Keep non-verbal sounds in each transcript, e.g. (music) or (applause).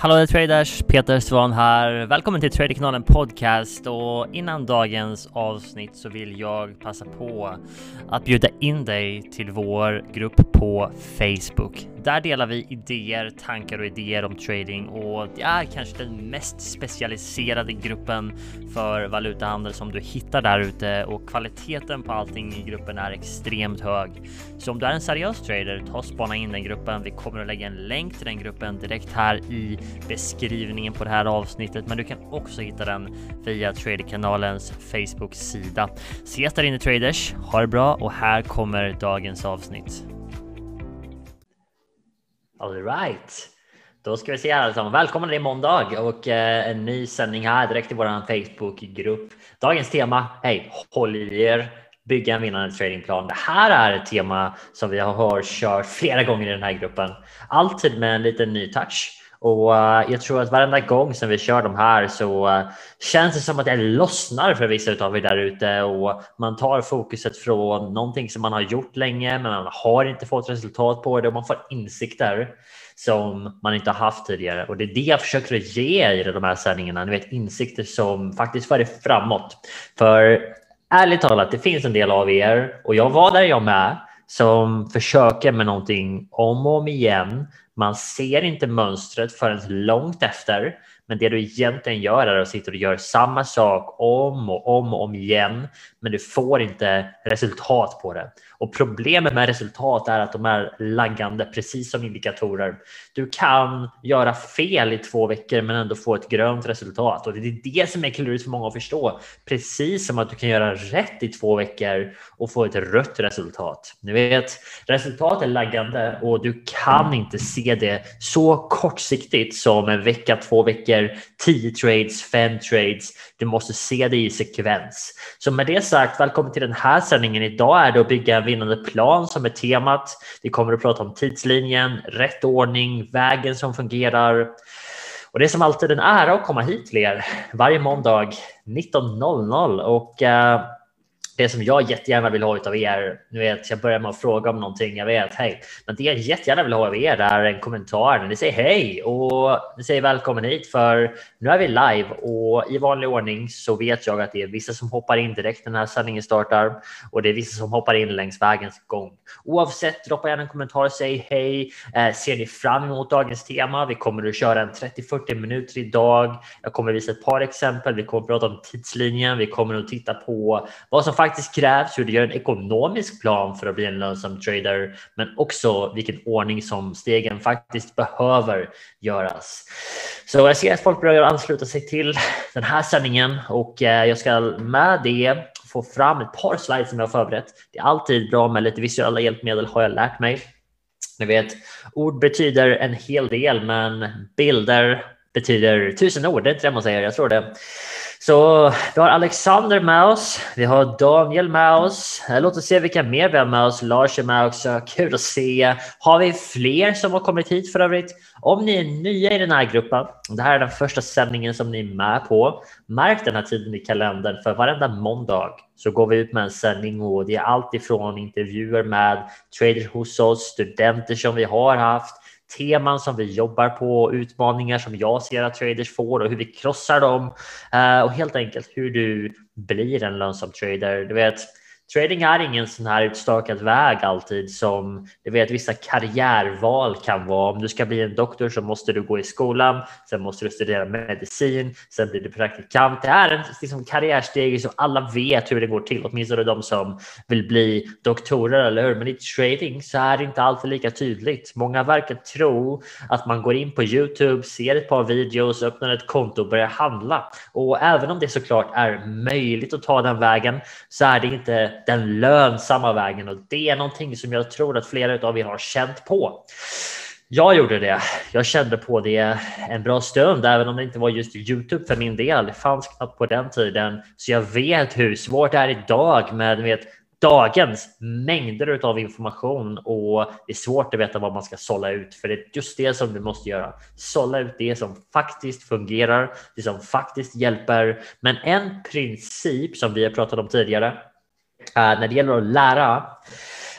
Hallå traders! Peter Svan här. Välkommen till Traderkanalen Podcast och innan dagens avsnitt så vill jag passa på att bjuda in dig till vår grupp på Facebook. Där delar vi idéer, tankar och idéer om trading och det är kanske den mest specialiserade gruppen för valutahandel som du hittar där ute och kvaliteten på allting i gruppen är extremt hög. Så om du är en seriös trader, ta och spana in den gruppen. Vi kommer att lägga en länk till den gruppen direkt här i beskrivningen på det här avsnittet, men du kan också hitta den via Traderkanalens Facebook-sida. Ses där inne traders, ha det bra och här kommer dagens avsnitt. All right. Då ska vi se här allesammans. Välkommen är måndag och eh, en ny sändning här direkt i vår Facebookgrupp. Dagens tema, hej, håll i er, bygga en vinnande tradingplan. Det här är ett tema som vi har kört flera gånger i den här gruppen. Alltid med en liten ny touch. Och uh, jag tror att varenda gång som vi kör de här så uh, känns det som att det lossnar för vissa av er där ute och man tar fokuset från någonting som man har gjort länge, men man har inte fått resultat på det och man får insikter som man inte har haft tidigare. Och det är det jag försöker ge i de här sändningarna. Ni vet insikter som faktiskt för er framåt. För ärligt talat, det finns en del av er och jag var där jag med som försöker med någonting om och om igen man ser inte mönstret förrän långt efter. Men det du egentligen gör är att sitta och gör samma sak om och om och om igen. Men du får inte resultat på det. Och problemet med resultat är att de är laggande, precis som indikatorer. Du kan göra fel i två veckor men ändå få ett grönt resultat. Och det är det som är klurigt för många att förstå. Precis som att du kan göra rätt i två veckor och få ett rött resultat. Ni vet, resultat är laggande och du kan inte se det så kortsiktigt som en vecka, två veckor, 10 trades, 5 trades. Du måste se det i sekvens. Så med det sagt, välkommen till den här sändningen. Idag är det att bygga en vinnande plan som är temat. Vi kommer att prata om tidslinjen, rätt ordning, vägen som fungerar. Och det är som alltid en ära att komma hit till er varje måndag 19.00 och uh, det som jag jättegärna vill ha av er, nu vet jag börjar med att fråga om någonting, jag vet, hej, men det jag jättegärna vill ha av er är en kommentar när ni säger hej och ni säger välkommen hit för nu är vi live och i vanlig ordning så vet jag att det är vissa som hoppar in direkt när den här sändningen startar och det är vissa som hoppar in längs vägens gång. Oavsett, droppa gärna en kommentar, säg hej. Eh, ser ni fram emot dagens tema? Vi kommer att köra en 30-40 minuter idag. Jag kommer att visa ett par exempel. Vi kommer att prata om tidslinjen. Vi kommer att titta på vad som faktiskt faktiskt krävs, hur du gör en ekonomisk plan för att bli en lönsam trader, men också vilken ordning som stegen faktiskt behöver göras. Så jag ser att folk börjar ansluta sig till den här sändningen och eh, jag ska med det få fram ett par slides som jag har förberett. Det är alltid bra med lite visuella hjälpmedel har jag lärt mig. Ni vet, ord betyder en hel del, men bilder betyder tusen ord. Det är inte det man säger, jag tror det. Så vi har Alexander med oss. Vi har Daniel med oss. Eh, låt oss se vilka mer vi har med oss. Lars är med också. Kul att se. Har vi fler som har kommit hit för övrigt? Om ni är nya i den här gruppen, det här är den första sändningen som ni är med på. Märk den här tiden i kalendern för varenda måndag så går vi ut med en sändning och det är allt ifrån intervjuer med traders hos oss, studenter som vi har haft, teman som vi jobbar på, utmaningar som jag ser att traders får och hur vi krossar dem eh, och helt enkelt hur du blir en lönsam trader. Du vet, Trading är ingen sån här utstakad väg alltid som du vet vissa karriärval kan vara. Om du ska bli en doktor så måste du gå i skolan, sen måste du studera medicin, sen blir du praktikant. Det är en liksom, karriärsteg som alla vet hur det går till, åtminstone de som vill bli doktorer, eller hur? Men i trading så är det inte alltid lika tydligt. Många verkar tro att man går in på Youtube, ser ett par videos, öppnar ett konto och börjar handla. Och även om det såklart är möjligt att ta den vägen så är det inte den lönsamma vägen och det är någonting som jag tror att flera av er har känt på. Jag gjorde det. Jag kände på det en bra stund, även om det inte var just Youtube för min del. Det fanns knappt på den tiden, så jag vet hur svårt det är idag med vet, dagens mängder av information och det är svårt att veta vad man ska sålla ut för det är just det som du måste göra. Sålla ut det som faktiskt fungerar, det som faktiskt hjälper. Men en princip som vi har pratat om tidigare Eh, när det gäller att lära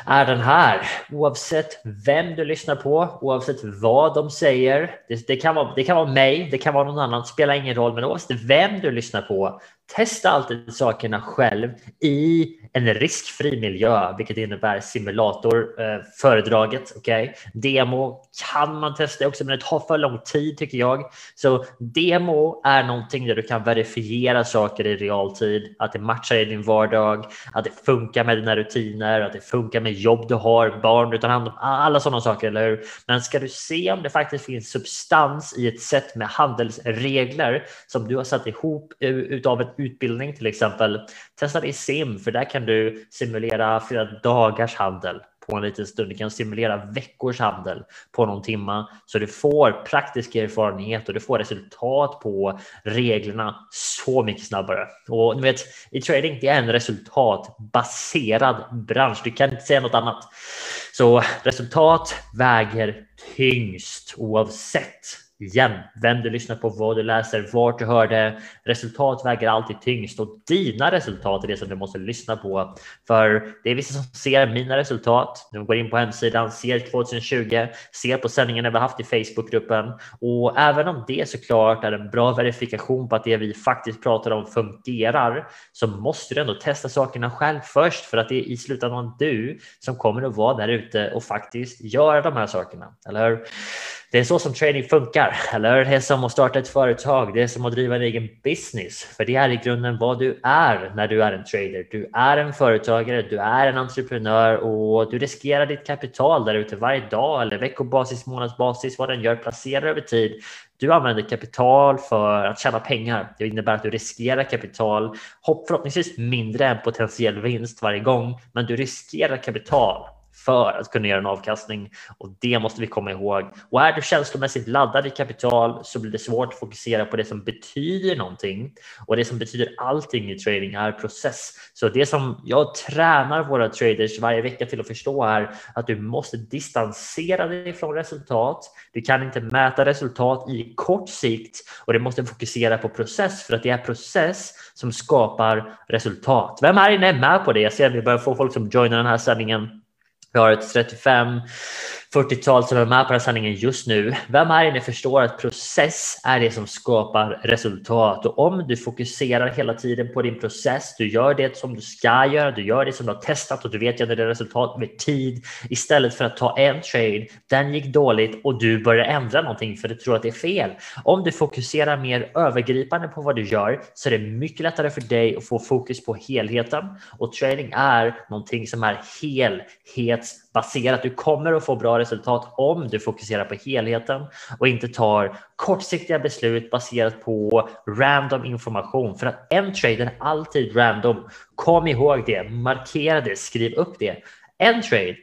är den här. Oavsett vem du lyssnar på, oavsett vad de säger. Det, det, kan, vara, det kan vara mig, det kan vara någon annan, spelar ingen roll. Men oavsett vem du lyssnar på, testa alltid sakerna själv i en riskfri miljö, vilket innebär simulator eh, föredraget. Okay? Demo kan man testa också, men det tar för lång tid tycker jag. Så demo är någonting där du kan verifiera saker i realtid, att det matchar i din vardag, att det funkar med dina rutiner, att det funkar med jobb du har, barn du tar hand om, alla sådana saker, eller hur? Men ska du se om det faktiskt finns substans i ett sätt med handelsregler som du har satt ihop utav ett utbildning till exempel, testa det i sim, för där kan du simulera flera dagars handel på en liten stund. Du kan simulera veckors handel på någon timma så du får praktisk erfarenhet och du får resultat på reglerna så mycket snabbare. Och ni vet, i trading, det är en resultatbaserad bransch. Du kan inte säga något annat. Så resultat väger tyngst oavsett igen. Vem du lyssnar på, vad du läser, vart du hör det. Resultat väger alltid tyngst och dina resultat är det som du måste lyssna på. För det är vissa som ser mina resultat. De går in på hemsidan, ser 2020, ser på sändningarna vi haft i Facebookgruppen och även om det såklart är en bra verifikation på att det vi faktiskt pratar om fungerar så måste du ändå testa sakerna själv först för att det är i slutändan du som kommer att vara där ute och faktiskt göra de här sakerna. Eller hur? Det är så som trading funkar, (laughs) eller det är som att starta ett företag, det är som att driva en egen business, för det är i grunden vad du är när du är en trader. Du är en företagare, du är en entreprenör och du riskerar ditt kapital där ute varje dag eller veckobasis, månadsbasis, vad den gör, placerar över tid. Du använder kapital för att tjäna pengar. Det innebär att du riskerar kapital, förhoppningsvis mindre än potentiell vinst varje gång, men du riskerar kapital för att kunna göra en avkastning och det måste vi komma ihåg. Och är du känslomässigt laddad i kapital så blir det svårt att fokusera på det som betyder någonting och det som betyder allting i trading är process. Så det som jag tränar våra traders varje vecka till att förstå är att du måste distansera dig från resultat. Du kan inte mäta resultat i kort sikt och du måste fokusera på process för att det är process som skapar resultat. Vem här inne är med på det? Jag ser att vi börjar få folk som joinar den här sändningen vi har ett 35 40-tal som är med på den här sändningen just nu. Vem här inne förstår att process är det som skapar resultat? Och om du fokuserar hela tiden på din process, du gör det som du ska göra, du gör det som du har testat och du vet att det är resultat med tid istället för att ta en trade, den gick dåligt och du börjar ändra någonting för du tror att det är fel. Om du fokuserar mer övergripande på vad du gör så är det mycket lättare för dig att få fokus på helheten och trading är någonting som är helhets baserat. Du kommer att få bra resultat om du fokuserar på helheten och inte tar kortsiktiga beslut baserat på random information. För att en trade är alltid random. Kom ihåg det, markera det, skriv upp det. En trade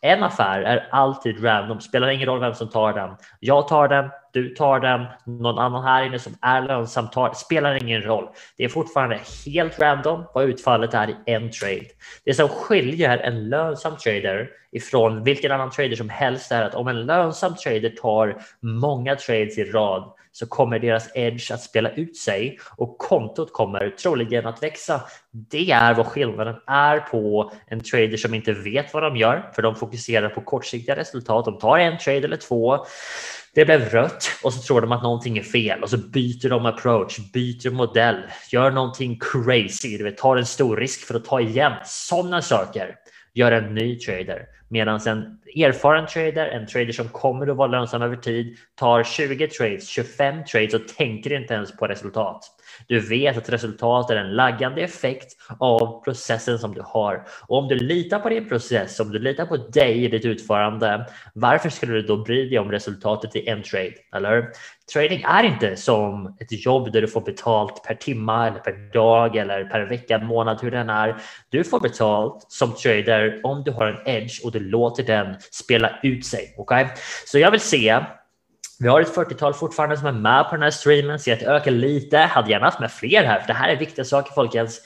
en affär är alltid random, spelar ingen roll vem som tar den. Jag tar den, du tar den, någon annan här inne som är lönsam tar spelar ingen roll. Det är fortfarande helt random vad utfallet är i en trade. Det som skiljer en lönsam trader ifrån vilken annan trader som helst är att om en lönsam trader tar många trades i rad så kommer deras edge att spela ut sig och kontot kommer troligen att växa. Det är vad skillnaden är på en trader som inte vet vad de gör, för de fokuserar på kortsiktiga resultat. De tar en trade eller två. Det blev rött och så tror de att någonting är fel och så byter de approach, byter modell, gör någonting crazy, du vet, tar en stor risk för att ta igen sådana saker. Gör en ny trader. Medan en erfaren trader, en trader som kommer att vara lönsam över tid, tar 20 trades, 25 trades och tänker inte ens på resultat. Du vet att resultatet är en laggande effekt av processen som du har. Och om du litar på din process, om du litar på dig i ditt utförande, varför skulle du då bry dig om resultatet i en trade? Eller? Trading är inte som ett jobb där du får betalt per timma eller per dag eller per vecka, månad, hur den är. Du får betalt som trader om du har en edge och du låter den spela ut sig. Okay? Så jag vill se vi har ett 40-tal fortfarande som är med på den här streamen, ser att det ökar lite. Hade gärna haft med fler här, för det här är viktiga saker folkens.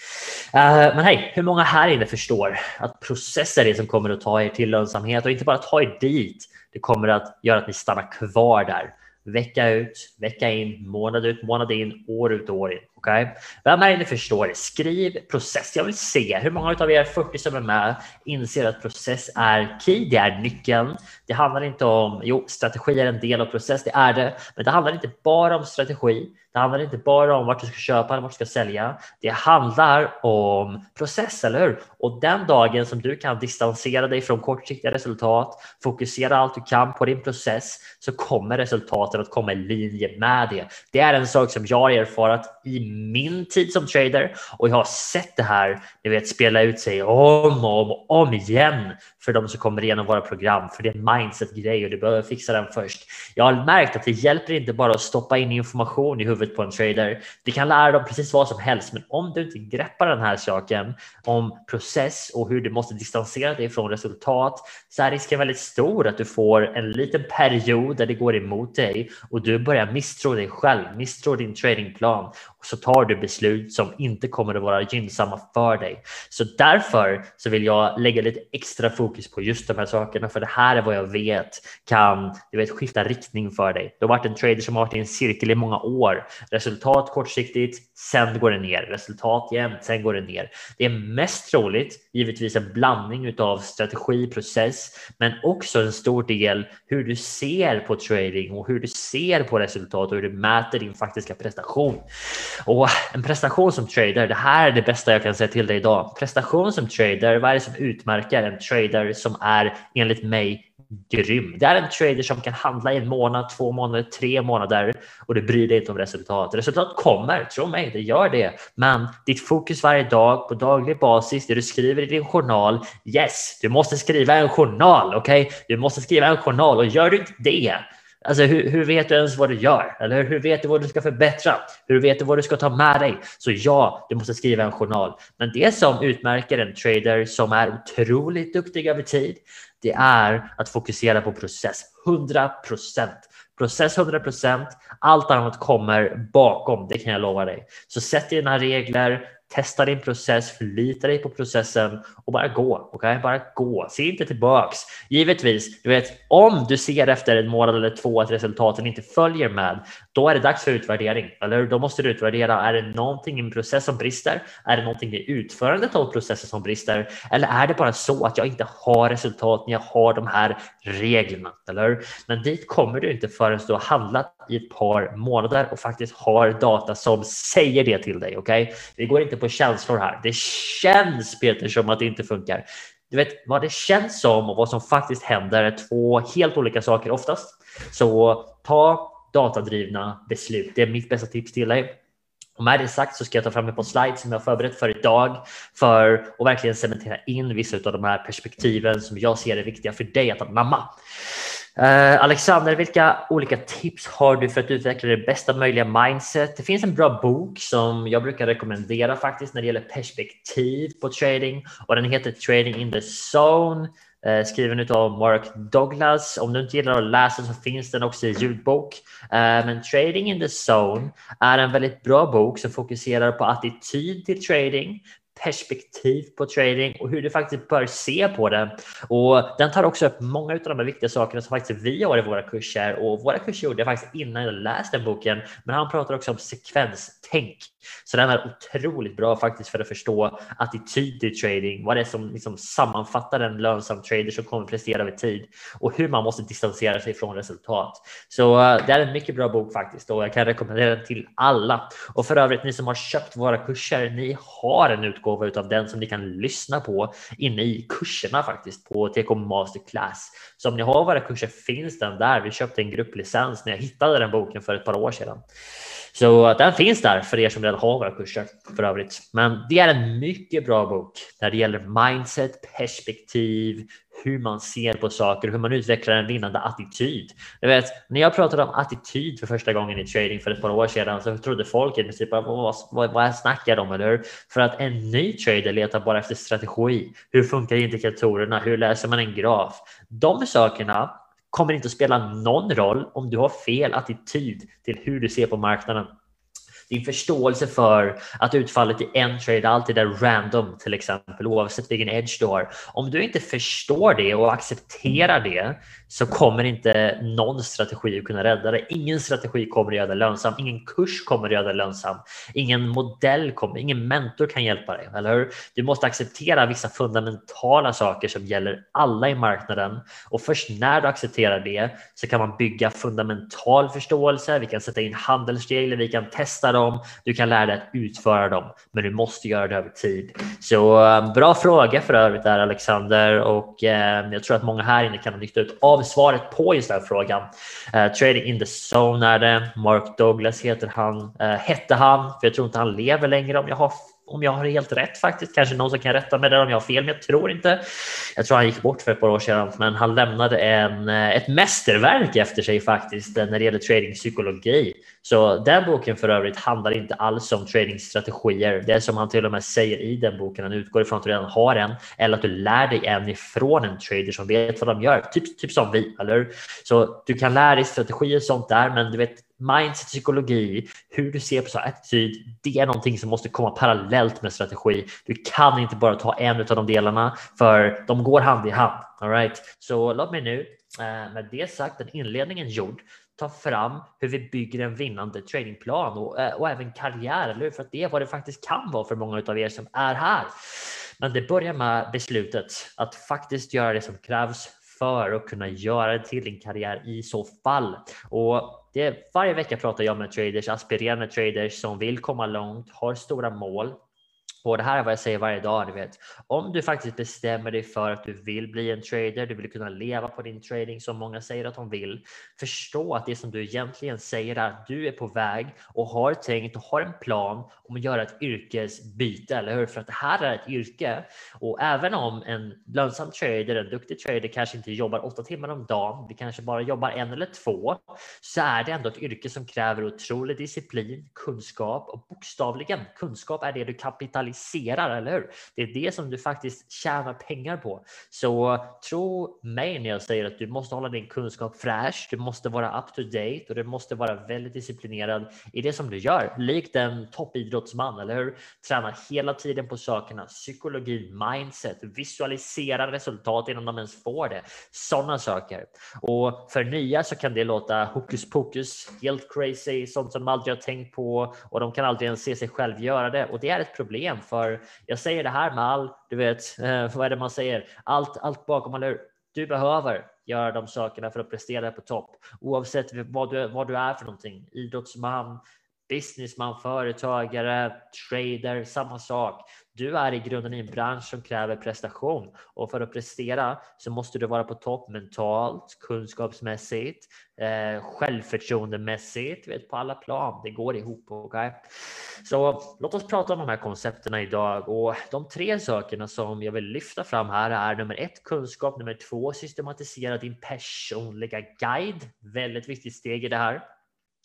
Uh, men hej, hur många här inne förstår att process är det som kommer att ta er till lönsamhet och inte bara ta er dit. Det kommer att göra att ni stannar kvar där vecka ut, vecka in, månad ut, månad in, år ut och år in. Okay? Vem här inne förstår? Skriv process. Jag vill se hur många av er 40 som är med inser att process är key. Det är nyckeln. Det handlar inte om, jo, strategi är en del av process, det är det, men det handlar inte bara om strategi. Det handlar inte bara om vart du ska köpa eller vart du ska sälja. Det handlar om process, eller hur? Och den dagen som du kan distansera dig från kortsiktiga resultat, fokusera allt du kan på din process, så kommer resultaten att komma i linje med det. Det är en sak som jag har erfarit i min tid som trader och jag har sett det här, ni vet, spela ut sig om och om, om igen för de som kommer igenom våra program, för det är en mindset-grej och du behöver fixa den först. Jag har märkt att det hjälper inte bara att stoppa in information i huvudet på en trader. Vi kan lära dem precis vad som helst, men om du inte greppar den här saken om process och hur du måste distansera dig från resultat så är risken väldigt stor att du får en liten period där det går emot dig och du börjar misstro dig själv, misstro din tradingplan och så tar du beslut som inte kommer att vara gynnsamma för dig. Så därför så vill jag lägga lite extra fokus på just de här sakerna, för det här är vad jag vet kan du vet, skifta riktning för dig. Du har varit en trader som har varit i en cirkel i många år. Resultat kortsiktigt, sen går det ner. Resultat jämt, sen går det ner. Det är mest troligt givetvis en blandning av strategi, process, men också en stor del hur du ser på trading och hur du ser på resultat och hur du mäter din faktiska prestation. Och en prestation som trader, det här är det bästa jag kan säga till dig idag. Prestation som trader, vad är det som utmärker en trader som är enligt mig grym. Det är en trader som kan handla i en månad, två månader, tre månader och du bryr dig inte om resultat. Resultat kommer, tro mig, det gör det. Men ditt fokus varje dag på daglig basis, det du skriver i din journal. Yes, du måste skriva en journal, okej? Okay? Du måste skriva en journal och gör du inte det Alltså hur, hur, vet du ens vad du gör? Eller hur vet du vad du ska förbättra? Hur vet du vad du ska ta med dig? Så ja, du måste skriva en journal. Men det som utmärker en trader som är otroligt duktig över tid, det är att fokusera på process. 100 procent. Process 100 procent. Allt annat kommer bakom, det kan jag lova dig. Så sätt dina regler, testa din process, förlita dig på processen och bara gå. Okay? Bara gå, se inte tillbaks. Givetvis, du vet, om du ser efter en månad eller två att resultaten inte följer med, då är det dags för utvärdering. Eller då måste du utvärdera. Är det någonting i en process som brister? Är det någonting i utförandet av processen som brister? Eller är det bara så att jag inte har resultat när jag har de här reglerna? Eller? Men dit kommer du inte förrän du har handlat i ett par månader och faktiskt har data som säger det till dig. Okay? Vi går inte på känslor här. Det känns Peter som att det inte funkar. Du vet vad det känns som och vad som faktiskt händer är två helt olika saker oftast. Så ta datadrivna beslut. Det är mitt bästa tips till dig. Och med det sagt så ska jag ta fram ett par slides som jag har förberett för idag för att verkligen cementera in vissa av de här perspektiven som jag ser är viktiga för dig att anamma. Uh, eh, Alexander, vilka olika tips har du för att utveckla det bästa möjliga mindset? Det finns en bra bok som jag brukar rekommendera faktiskt när det gäller perspektiv på trading och den heter Trading in the Zone Eh, skriven av Mark Douglas. Om du inte gillar att läsa så finns den också i ljudbok. Eh, men Trading in the Zone är en väldigt bra bok som fokuserar på attityd till trading, perspektiv på trading och hur du faktiskt bör se på det. Och den tar också upp många av de här viktiga sakerna som faktiskt vi har i våra kurser och våra kurser gjorde jag faktiskt innan jag läste den boken. Men han pratar också om sekvenstänk. Så den är otroligt bra faktiskt för att förstå attityd till trading, vad det är som liksom sammanfattar en lönsam trader som kommer prestera över tid och hur man måste distansera sig från resultat. Så eh, det är en mycket bra bok faktiskt och jag kan rekommendera den till alla. Och för övrigt, ni som har köpt våra kurser, ni har en utgång utgåva utav den som ni kan lyssna på inne i kurserna faktiskt på TK Masterclass. Så om ni har våra kurser finns den där. Vi köpte en grupplicens när jag hittade den boken för ett par år sedan. Så den finns där för er som redan har våra kurser för övrigt. Men det är en mycket bra bok när det gäller mindset, perspektiv, hur man ser på saker och hur man utvecklar en vinnande attityd. Jag vet, när jag pratade om attityd för första gången i trading för ett par år sedan så trodde folk i princip vad, vad, vad snackar de eller hur? För att en ny trader letar bara efter strategi. Hur funkar indikatorerna? Hur läser man en graf? De sakerna kommer inte att spela någon roll om du har fel attityd till hur du ser på marknaden din förståelse för att utfallet i en trade alltid är random till exempel oavsett vilken edge du har. Om du inte förstår det och accepterar det så kommer inte någon strategi att kunna rädda dig. Ingen strategi kommer att göra dig lönsam. Ingen kurs kommer att göra dig lönsam. Ingen modell kommer, ingen mentor kan hjälpa dig, eller hur? Du måste acceptera vissa fundamentala saker som gäller alla i marknaden och först när du accepterar det så kan man bygga fundamental förståelse. Vi kan sätta in handelsregler, vi kan testa dem. Du kan lära dig att utföra dem, men du måste göra det över tid. Så eh, bra fråga för övrigt där Alexander och eh, jag tror att många här inne kan ha nytta av svaret på just den här frågan. Eh, trading in the zone är det. Mark Douglas heter han, eh, hette han, för jag tror inte han lever längre om jag har om jag har helt rätt faktiskt. Kanske någon som kan rätta mig där om jag har fel, men jag tror inte. Jag tror han gick bort för ett par år sedan, men han lämnade en, eh, ett mästerverk efter sig faktiskt eh, när det gäller tradingpsykologi. Så den boken för övrigt handlar inte alls om tradingstrategier. Det är som han till och med säger i den boken. Han utgår ifrån att du redan har en eller att du lär dig en ifrån en trader som vet vad de gör. Typ, typ som vi, eller Så du kan lära dig strategier och sånt där, men du vet mindset, psykologi, hur du ser på så attityd, det är någonting som måste komma parallellt med strategi. Du kan inte bara ta en av de delarna för de går hand i hand. All right? Så låt mig nu eh, med det sagt, den inledningen gjord, ta fram hur vi bygger en vinnande tradingplan och, eh, och även karriär, eller hur? För att det är vad det faktiskt kan vara för många av er som är här. Men det börjar med beslutet att faktiskt göra det som krävs för att kunna göra det till din karriär i så fall. Och det, varje vecka pratar jag med traders, aspirerande traders som vill komma långt, har stora mål på det här är vad jag säger varje dag. Du vet. Om du faktiskt bestämmer dig för att du vill bli en trader, du vill kunna leva på din trading som många säger att de vill. Förstå att det som du egentligen säger är att du är på väg och har tänkt och har en plan om att göra ett yrkesbyte, eller hur? För att det här är ett yrke och även om en lönsam trader, en duktig trader kanske inte jobbar åtta timmar om dagen, vi kanske bara jobbar en eller två, så är det ändå ett yrke som kräver otrolig disciplin, kunskap och bokstavligen kunskap är det du kapitaliserar kapitaliserar, eller hur? Det är det som du faktiskt tjänar pengar på. Så tro mig när jag säger att du måste hålla din kunskap fräsch. Du måste vara up to date och du måste vara väldigt disciplinerad i det som du gör. Likt en toppidrottsman, eller hur? Träna hela tiden på sakerna, psykologi, mindset, visualisera resultat innan de ens får det. Sådana saker. Och för nya så kan det låta hokus pokus, helt crazy, sånt som de aldrig har tänkt på och de kan aldrig ens se sig själv göra det. Och det är ett problem för jag säger det här med all, du vet, eh, (laughs) vad är det man säger? Allt, allt bakom, eller Du behöver göra de sakerna för att prestera på topp oavsett vad du, vad du är för någonting. Idrottsman, businessman, företagare, trader, samma sak. Du är i grunden i en bransch som kräver prestation och för att prestera så måste du vara på topp mentalt, kunskapsmässigt, eh, självförtroendemässigt, vet, på alla plan. Det går ihop. Okay? Så låt oss prata om de här koncepterna idag och de tre sakerna som jag vill lyfta fram här är nummer ett kunskap, nummer två systematisera din personliga guide. Väldigt viktigt steg i det här.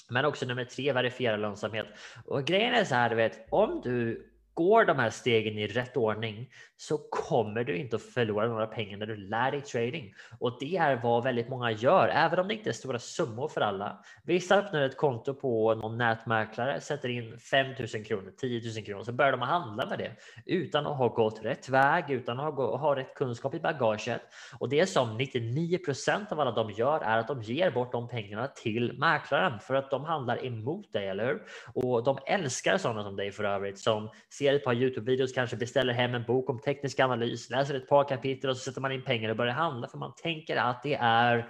Men också nummer tre, verifiera lönsamhet. Och grejen är så här, du vet, om du går de här stegen i rätt ordning så kommer du inte att förlora några pengar när du lär dig trading. Och det är vad väldigt många gör, även om det inte är stora summor för alla. Vissa öppnar ett konto på någon nätmäklare, sätter in 5000 kronor, 10 000 kronor, så börjar de handla med det utan att ha gått rätt väg, utan att ha, ha rätt kunskap i bagaget. Och det som 99 procent av alla de gör är att de ger bort de pengarna till mäklaren för att de handlar emot dig, eller hur? Och de älskar sådana som dig för övrigt som ser ett par Youtube-videos, kanske beställer hem en bok om teknisk analys, läser ett par kapitel och så sätter man in pengar och börjar handla för man tänker att det är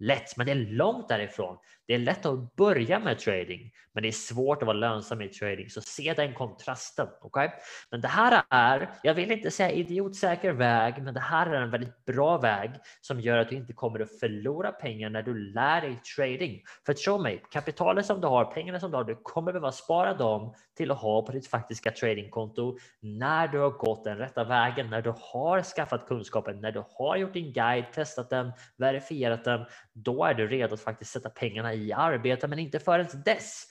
lätt, men det är långt därifrån. Det är lätt att börja med trading, men det är svårt att vara lönsam i trading. Så se den kontrasten. Okay? Men det här är, jag vill inte säga idiotsäker väg, men det här är en väldigt bra väg som gör att du inte kommer att förlora pengar när du lär dig trading. För tro mig, kapitalet som du har, pengarna som du har, du kommer behöva spara dem till att ha på ditt faktiska tradingkonto när du har gått den rätta vägen, när du har skaffat kunskapen, när du har gjort din guide, testat den, verifierat den. Då är du redo att faktiskt sätta pengarna i arbete, men inte förrän dess.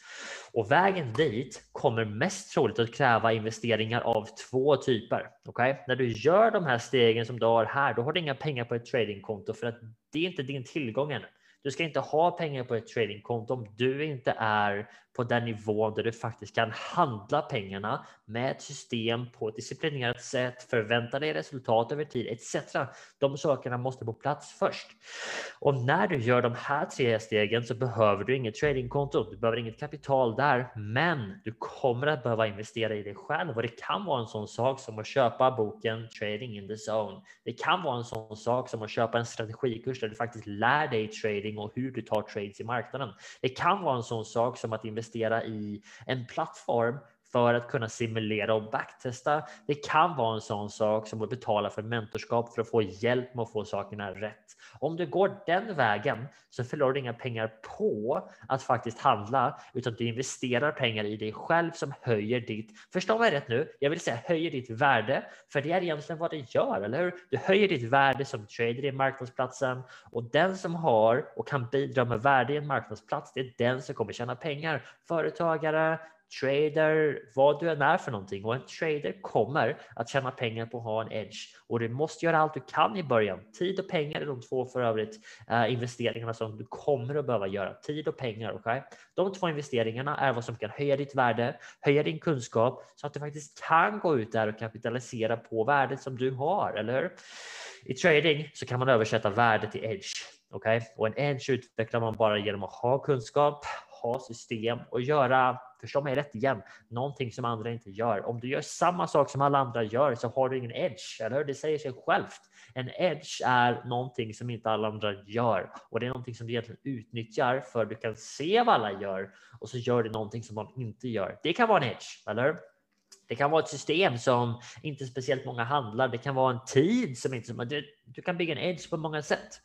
Och vägen dit kommer mest troligt att kräva investeringar av två typer. Okay? När du gör de här stegen som du har här, då har du inga pengar på ett tradingkonto för att det är inte din tillgång än. Du ska inte ha pengar på ett tradingkonto om du inte är på den nivån där du faktiskt kan handla pengarna med ett system på ett disciplinerat sätt, förvänta dig resultat över tid etc. De sakerna måste på plats först. Och när du gör de här tre stegen så behöver du inget tradingkonto. Du behöver inget kapital där, men du kommer att behöva investera i dig själv och det kan vara en sån sak som att köpa boken Trading in the Zone. Det kan vara en sån sak som att köpa en strategikurs där du faktiskt lär dig trading och hur du tar trades i marknaden. Det kan vara en sån sak som att investera i en plattform för att kunna simulera och backtesta. Det kan vara en sån sak som att betala för mentorskap för att få hjälp med att få sakerna rätt. Om du går den vägen så förlorar du inga pengar på att faktiskt handla, utan du investerar pengar i dig själv som höjer ditt, förstå mig rätt nu, jag vill säga höjer ditt värde, för det är egentligen vad det gör, eller hur? Du höjer ditt värde som trader i marknadsplatsen och den som har och kan bidra med värde i en marknadsplats, det är den som kommer tjäna pengar. Företagare, trader, vad du än är för någonting. Och en trader kommer att tjäna pengar på att ha en edge. Och du måste göra allt du kan i början. Tid och pengar är de två för övrigt eh, investeringarna som du kommer att behöva göra. Tid och pengar. Okay? De två investeringarna är vad som kan höja ditt värde, höja din kunskap så att du faktiskt kan gå ut där och kapitalisera på värdet som du har, eller hur? I trading så kan man översätta värde till edge. Okay? Och en edge utvecklar man bara genom att ha kunskap, ha system och göra, förstå mig rätt igen, någonting som andra inte gör. Om du gör samma sak som alla andra gör så har du ingen edge, eller hur? Det säger sig självt. En edge är någonting som inte alla andra gör och det är någonting som du egentligen utnyttjar för du kan se vad alla gör och så gör du någonting som man inte gör. Det kan vara en edge, eller hur? Det kan vara ett system som inte speciellt många handlar. Det kan vara en tid som inte... Du, du kan bygga en edge på många sätt.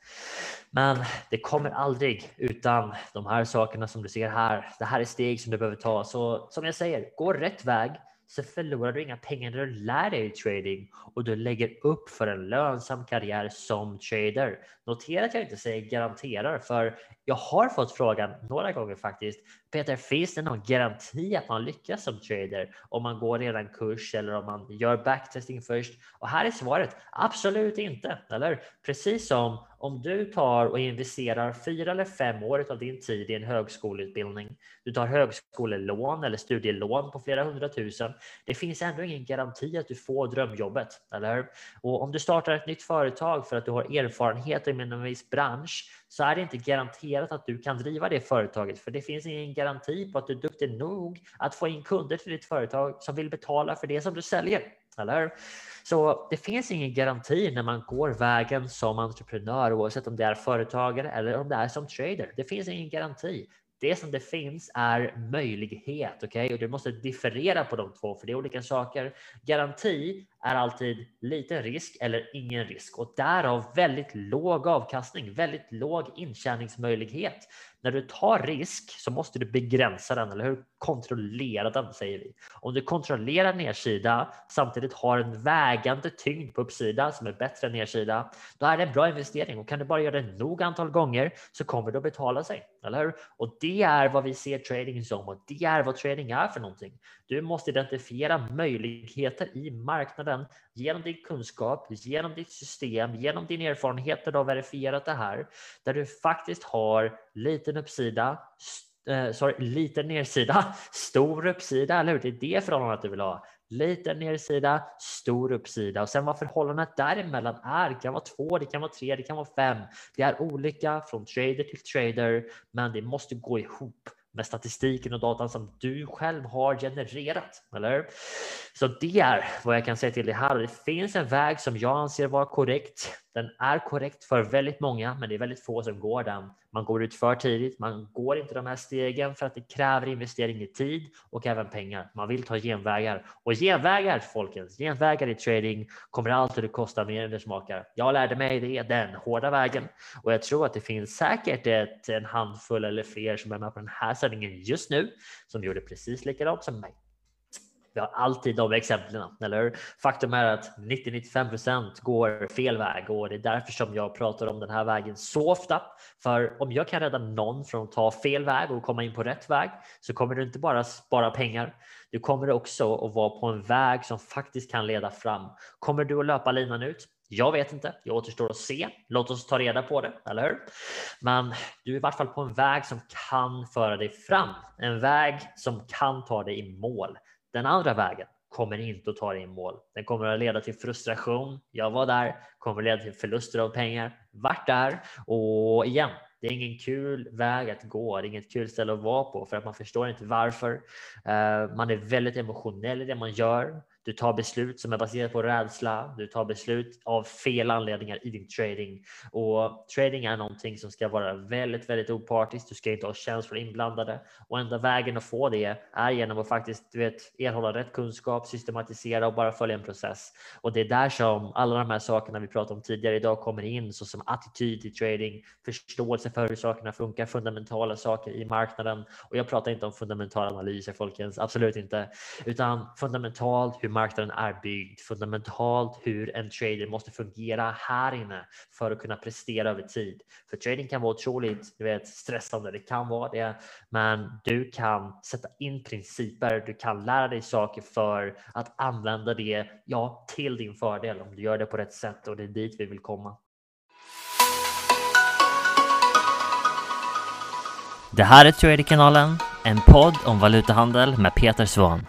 Men det kommer aldrig utan de här sakerna som du ser här. Det här är steg som du behöver ta. Så som jag säger, gå rätt väg så förlorar du inga pengar när du lär dig trading och du lägger upp för en lönsam karriär som trader. Notera att jag inte säger garanterar, för jag har fått frågan några gånger faktiskt. Peter, finns det någon garanti att man lyckas som trader om man går redan kurs eller om man gör backtesting först? Och här är svaret absolut inte, eller Precis som om du tar och investerar fyra eller fem år av din tid i en högskoleutbildning. Du tar högskolelån eller studielån på flera hundratusen. Det finns ändå ingen garanti att du får drömjobbet, eller Och om du startar ett nytt företag för att du har erfarenhet inom en viss bransch så är det inte garanterat att du kan driva det företaget, för det finns ingen garanti på att du är duktig nog att få in kunder till ditt företag som vill betala för det som du säljer. Eller? Så det finns ingen garanti när man går vägen som entreprenör oavsett om det är företagare eller om det är som trader. Det finns ingen garanti. Det som det finns är möjlighet, okej? Okay? Och du måste differera på de två, för det är olika saker. Garanti är alltid liten risk eller ingen risk och därav väldigt låg avkastning, väldigt låg intjäningsmöjlighet. När du tar risk så måste du begränsa den, eller hur? Kontrollera den, säger vi. Om du kontrollerar nedsida samtidigt har en vägande tyngd på uppsida som är bättre än nedsida, då är det en bra investering och kan du bara göra det nog antal gånger så kommer det att betala sig, eller hur? Och det är vad vi ser trading som och det är vad trading är för någonting. Du måste identifiera möjligheter i marknaden genom din kunskap, genom ditt system, genom din erfarenhet där du har verifierat det här, där du faktiskt har liten uppsida, eh, sorry, liten nedsida, (laughs) stor uppsida, eller hur? Det är det förhållandet du vill ha. Liten nedsida, stor uppsida och sen vad förhållandet däremellan är. Det kan vara två, det kan vara tre, det kan vara fem. Det är olika från trader till trader, men det måste gå ihop med statistiken och datan som du själv har genererat. Eller? Så det är vad jag kan säga till dig här. Det finns en väg som jag anser vara korrekt. Den är korrekt för väldigt många, men det är väldigt få som går den. Man går ut för tidigt. Man går inte de här stegen för att det kräver investering i tid och även pengar. Man vill ta genvägar och genvägar, folkens, genvägar i trading kommer alltid att kosta mer än det smakar. Jag lärde mig det den hårda vägen och jag tror att det finns säkert ett, en handfull eller fler som är med på den här sändningen just nu som gjorde precis likadant som mig. Vi har alltid de exemplen, eller Faktum är att 90-95 går fel väg och det är därför som jag pratar om den här vägen så ofta. För om jag kan rädda någon från att ta fel väg och komma in på rätt väg så kommer du inte bara spara pengar. Du kommer också att vara på en väg som faktiskt kan leda fram. Kommer du att löpa linan ut? Jag vet inte, jag återstår att se. Låt oss ta reda på det, eller hur? Men du är i vart fall på en väg som kan föra dig fram, en väg som kan ta dig i mål. Den andra vägen kommer inte att ta dig i mål. Den kommer att leda till frustration. Jag var där, kommer att leda till förluster av pengar. Vart där och igen, det är ingen kul väg att gå. Det är inget kul ställe att vara på för att man förstår inte varför. Eh, man är väldigt emotionell i det man gör. Du tar beslut som är baserat på rädsla. Du tar beslut av fel anledningar i din trading och trading är någonting som ska vara väldigt, väldigt opartiskt. Du ska inte ha känslor inblandade och enda vägen att få det är genom att faktiskt du vet, erhålla rätt kunskap, systematisera och bara följa en process. Och det är där som alla de här sakerna vi pratade om tidigare idag kommer in, såsom attityd till trading, förståelse för hur sakerna funkar, fundamentala saker i marknaden. Och jag pratar inte om fundamentala analyser, folkens, absolut inte, utan fundamentalt hur marknaden är byggd, fundamentalt hur en trader måste fungera här inne för att kunna prestera över tid. För trading kan vara otroligt du vet, stressande, det kan vara det, men du kan sätta in principer, du kan lära dig saker för att använda det ja, till din fördel om du gör det på rätt sätt och det är dit vi vill komma. Det här är Traderkanalen, en podd om valutahandel med Peter Svahn.